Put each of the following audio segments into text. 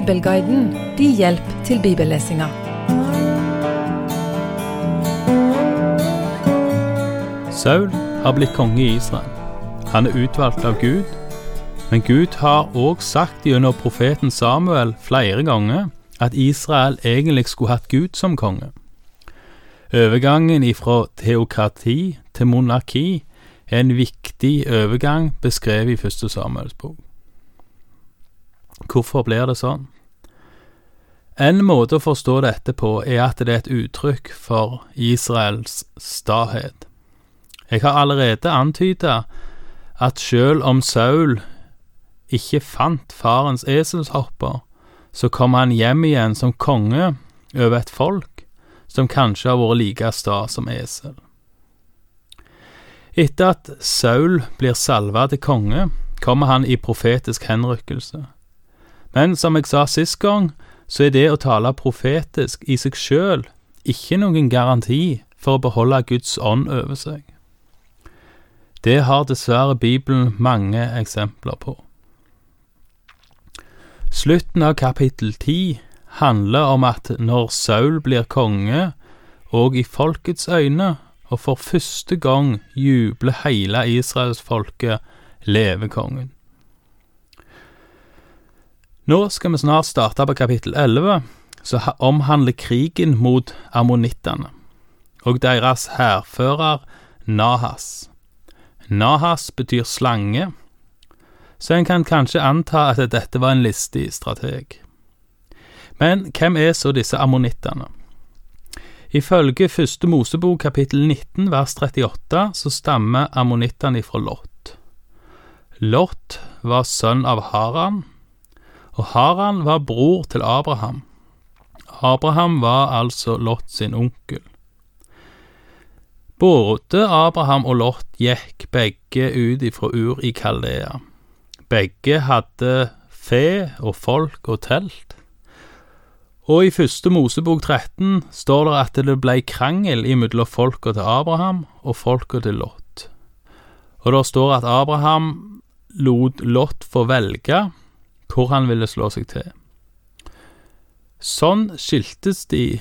Bibelguiden din hjelp til bibellesinga. Saul har blitt konge i Israel. Han er utvalgt av Gud, men Gud har òg sagt gjennom profeten Samuel flere ganger at Israel egentlig skulle hatt Gud som konge. Overgangen ifra teokrati til monarki er en viktig overgang beskrevet i første Samuels bok. Hvorfor blir det sånn? En måte å forstå dette på er at det er et uttrykk for Israels stahet. Jeg har allerede antyda at selv om Saul ikke fant farens eselshopper, så kom han hjem igjen som konge over et folk som kanskje har vært like sta som esel. Etter at Saul blir salva til konge, kommer han i profetisk henrykkelse. Men som jeg sa sist gang, så er det å tale profetisk i seg sjøl ikke noen garanti for å beholde Guds ånd over seg. Det har dessverre Bibelen mange eksempler på. Slutten av kapittel ti handler om at når Saul blir konge, og i folkets øyne, og for første gang jubler hele israelsfolket levekongen. Nå skal vi snart starte på kapittel 11, som omhandler krigen mot ammonittene og deres hærfører Nahas. Nahas betyr slange, så en kan kanskje anta at dette var en listig strateg. Men hvem er så disse ammonittene? Ifølge første Mosebok kapittel 19 vers 38 så stammer ammonittene ifra Lot. Lot var sønn av Haran, og Haran var bror til Abraham. Abraham var altså Lot sin onkel. Både Abraham og Lot gikk begge ut ifra Ur i Kaldea. Begge hadde fe og folk og telt. Og i første Mosebok 13 står det at det ble krangel imellom folka til Abraham og folka til Lot. Og det står at Abraham lot Lot få velge hvor han ville slå seg til. Sånn skiltes de,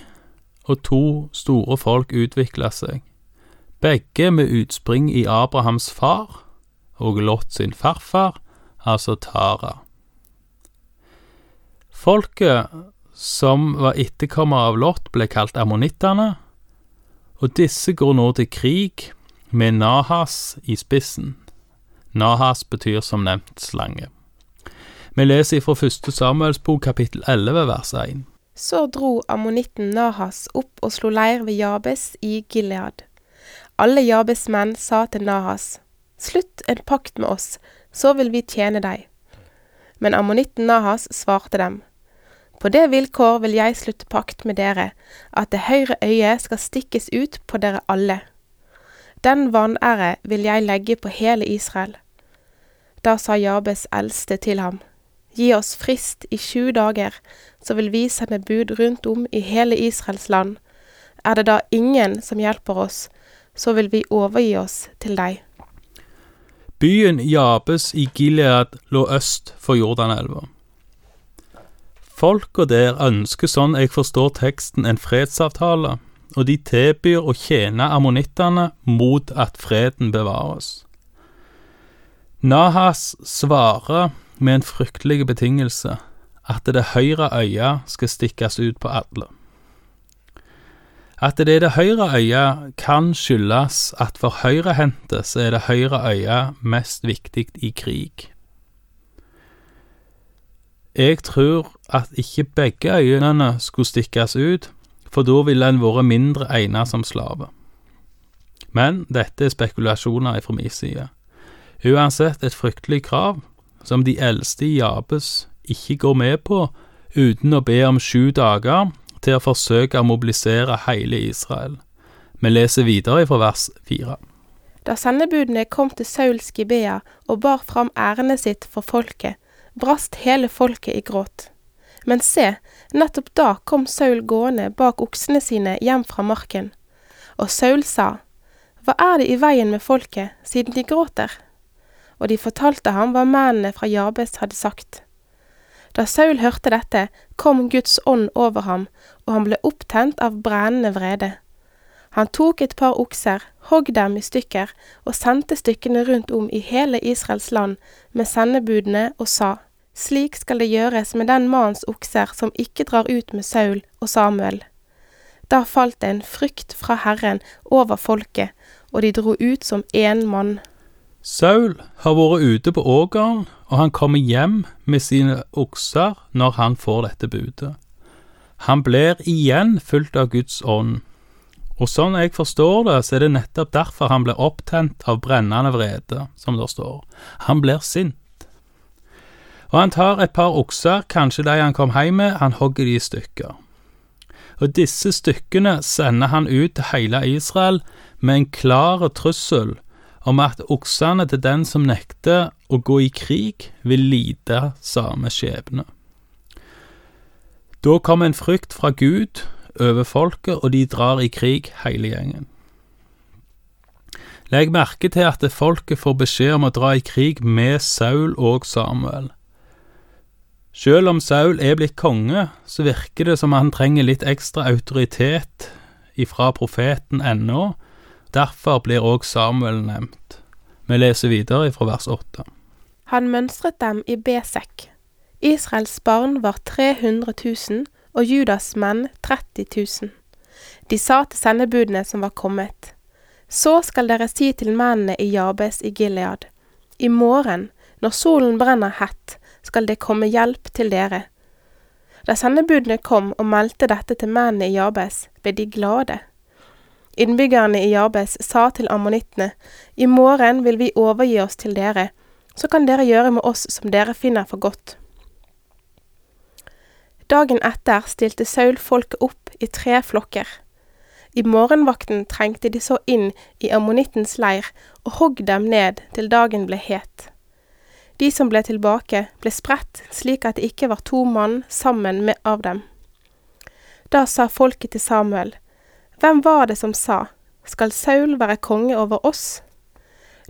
og to store folk utvikla seg begge med utspring i Abrahams far og Lot sin farfar, altså Tara. Folket som var etterkommere av Lot, ble kalt ammonittene, og disse går nå til krig med Nahas i spissen. Nahas betyr som nevnt slange. Vi leser fra første Samuels bok kapittel 11 vers 1. Så dro ammonitten Nahas opp og slo leir ved Jabes i Gilead. Alle Jabes menn sa til Nahas, Slutt en pakt med oss, så vil vi tjene deg. Men ammonitten Nahas svarte dem, På det vilkår vil jeg slutte pakt med dere, at det høyre øyet skal stikkes ut på dere alle. Den vanære vil jeg legge på hele Israel. Da sa Jabes eldste til ham, Gi oss frist i sju dager, så vil vi sende bud rundt om i hele Israels land. Er det da ingen som hjelper oss, så vil vi overgi oss til deg. Byen Jabes i Gilead lå øst for Jordanelva. Folka der ønsker, sånn jeg forstår teksten, en fredsavtale, og de tilbyr å tjene ammonittene mot at freden bevares. Nahas svarer med en fryktelig betingelse, at det høyre øyet skal stikkes ut på alle. At det er det høyre øyet kan skyldes at for høyrehendte så er det høyre øyet mest viktig i krig. Jeg tror at ikke begge øynene skulle stikkes ut, for da ville en vært mindre egnet som slave. Men dette er spekulasjoner fra min side. Uansett et fryktelig krav, som de eldste i Jabes ikke går med på uten å be om sju dager til å forsøke å mobilisere hele Israel. Vi leser videre fra vers fire. Da sendebudene kom til Sauls Gibea og bar fram ærendet sitt for folket, brast hele folket i gråt. Men se, nettopp da kom Saul gående bak oksene sine hjem fra marken. Og Saul sa, Hva er det i veien med folket, siden de gråter? Og de fortalte ham hva mennene fra Jabes hadde sagt. Da Saul hørte dette, kom Guds ånd over ham, og han ble opptent av brennende vrede. Han tok et par okser, hogg dem i stykker og sendte stykkene rundt om i hele Israels land med sendebudene og sa, Slik skal det gjøres med den mannens okser som ikke drar ut med Saul og Samuel. Da falt det en frykt fra Herren over folket, og de dro ut som én mann. Saul har vært ute på ågeren, og han kommer hjem med sine okser når han får dette budet. Han blir igjen fulgt av Guds ånd, og sånn jeg forstår det, så er det nettopp derfor han blir opptent av brennende vrede, som det står. Han blir sint. Og han tar et par okser, kanskje de han kom hjem med, han hogger de i stykker. Og disse stykkene sender han ut til hele Israel med en klar trussel om at oksene til den som nekter å gå i krig, vil lide samme skjebne. Da kom en frykt fra Gud over folket, og de drar i krig hele gjengen. Legg merke til at folket får beskjed om å dra i krig med Saul og Samuel. Selv om Saul er blitt konge, så virker det som han trenger litt ekstra autoritet ifra profeten ennå, derfor blir òg Samuel nevnt. Vi leser videre fra vers 8. Han mønstret dem i Besek. Israels barn var 300 000, og Judas menn 30 000. De sa til sendebudene som var kommet, Så skal dere si til mennene i Jabes i Gilead, i morgen, når solen brenner hett, skal det komme hjelp til dere. Da sendebudene kom og meldte dette til mennene i Jabes, ble de glade. Innbyggerne i Jabes sa til ammonittene, i morgen vil vi overgi oss til dere, så kan dere gjøre med oss som dere finner for godt. Dagen etter stilte Saul folket opp i tre flokker. I morgenvakten trengte de så inn i ammonittens leir og hogg dem ned til dagen ble het. De som ble tilbake, ble spredt slik at det ikke var to mann sammen med av dem. Da sa folket til Samuel, Hvem var det som sa, Skal Saul være konge over oss?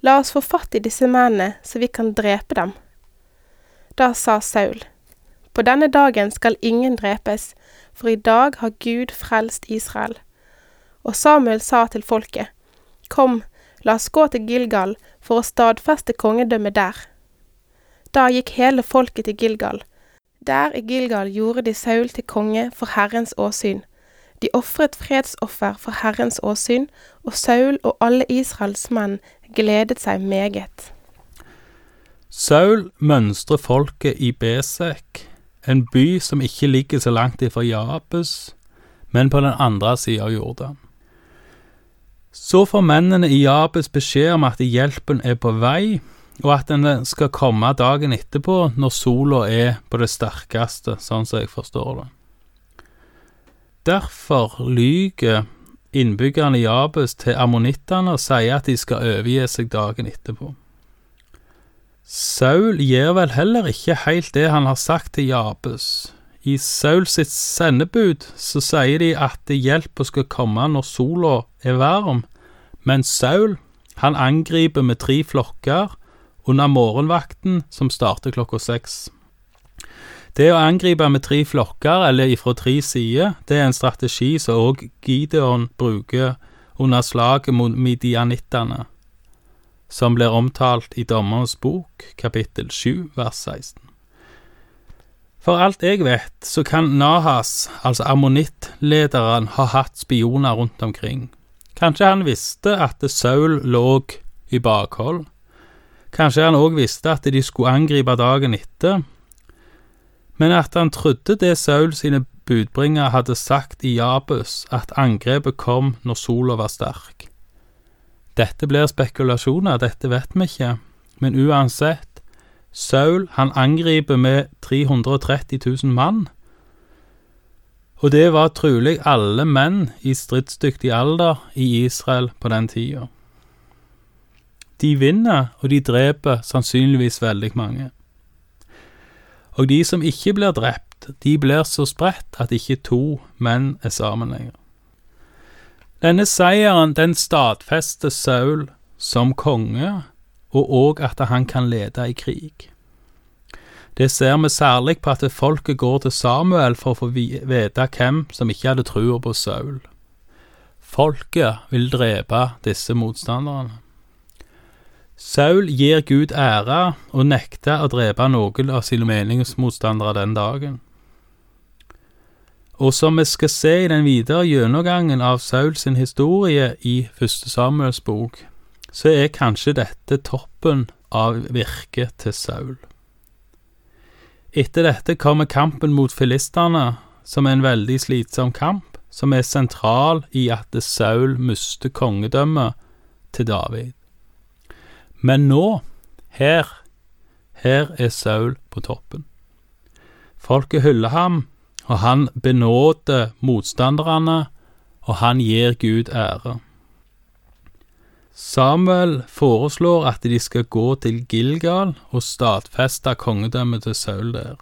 La oss få fatt i disse mennene, så vi kan drepe dem. Da sa Saul, På denne dagen skal ingen drepes, for i dag har Gud frelst Israel. Og Samuel sa til folket, Kom, la oss gå til Gilgal for å stadfeste kongedømmet der. Da gikk hele folket til Gilgal. Der i Gilgal gjorde de Saul til konge for Herrens åsyn. De ofret fredsoffer for Herrens åsyn, og Saul og alle Israels menn gledet seg meget. Saul mønstrer folket i Besek, en by som ikke ligger så langt ifra Jabes, men på den andre sida av Jordan. Så får mennene i Jabes beskjed om at hjelpen er på vei, og at den skal komme dagen etterpå når sola er på det sterkeste, sånn som jeg forstår det. Derfor lyger innbyggerne i Abus til ammonittene og sier at de skal overgi seg dagen etterpå. Saul gjør vel heller ikke helt det han har sagt til Jabes. I Saul sitt sendebud så sier de at hjelpa skal komme når sola er varm, men Saul han angriper med tre flokker under morgenvakten som starter klokka seks. Det å angripe med tre flokker, eller ifra tre sider, det er en strategi som òg Gideon bruker under slaget mot midianittene, som blir omtalt i Dommerens bok, kapittel 7, vers 16. For alt jeg vet, så kan Nahas, altså ammonittlederen, ha hatt spioner rundt omkring. Kanskje han visste at Saul lå i bakhold. Kanskje han òg visste at de skulle angripe dagen etter, men at han trodde det Saul sine budbringere hadde sagt i Jabus, at angrepet kom når sola var sterk. Dette blir spekulasjoner, dette vet vi ikke, men uansett, Saul han angriper med 330 000 mann, og det var trolig alle menn i stridsdyktig alder i Israel på den tida. De vinner, og de dreper sannsynligvis veldig mange. Og de som ikke blir drept, de blir så spredt at ikke to menn er sammen lenger. Denne seieren, den stadfester Saul som konge, og òg at han kan lede i krig. Det ser vi særlig på at folket går til Samuel for å få vite hvem som ikke hadde trua på Saul. Folket vil drepe disse motstanderne. Saul gir Gud ære og nekter å drepe noen av sine meningsmotstandere den dagen. Og som vi skal se i den videre gjennomgangen av Sauls historie i Første Samuels bok, så er kanskje dette toppen av virket til Saul. Etter dette kommer kampen mot filistene, som er en veldig slitsom kamp, som er sentral i at Saul mister kongedømmet til David. Men nå, her, her er Saul på toppen. Folket hyller ham, og han benåder motstanderne, og han gir Gud ære. Samuel foreslår at de skal gå til Gilgal og stadfeste kongedømmet til Saul der.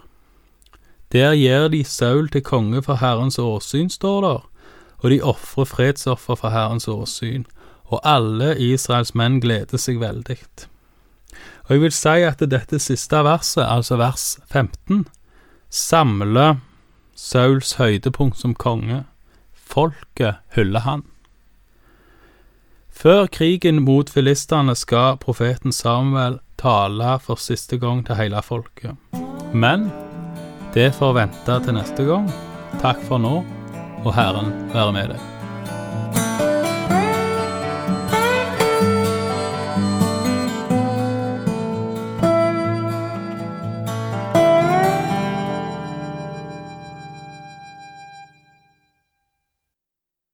Der gir de Saul til konge for Herrens åsyn, står der, og de ofrer fredsoffer for Herrens åsyn, og alle Israels menn gleder seg veldig. Og jeg vil si at dette siste verset, altså vers 15, samler Sauls høydepunkt som konge. Folket hyller han. Før krigen mot filistene skal profeten Samuel tale for siste gang til hele folket. Men det får vente til neste gang. Takk for nå, og Herren være med deg.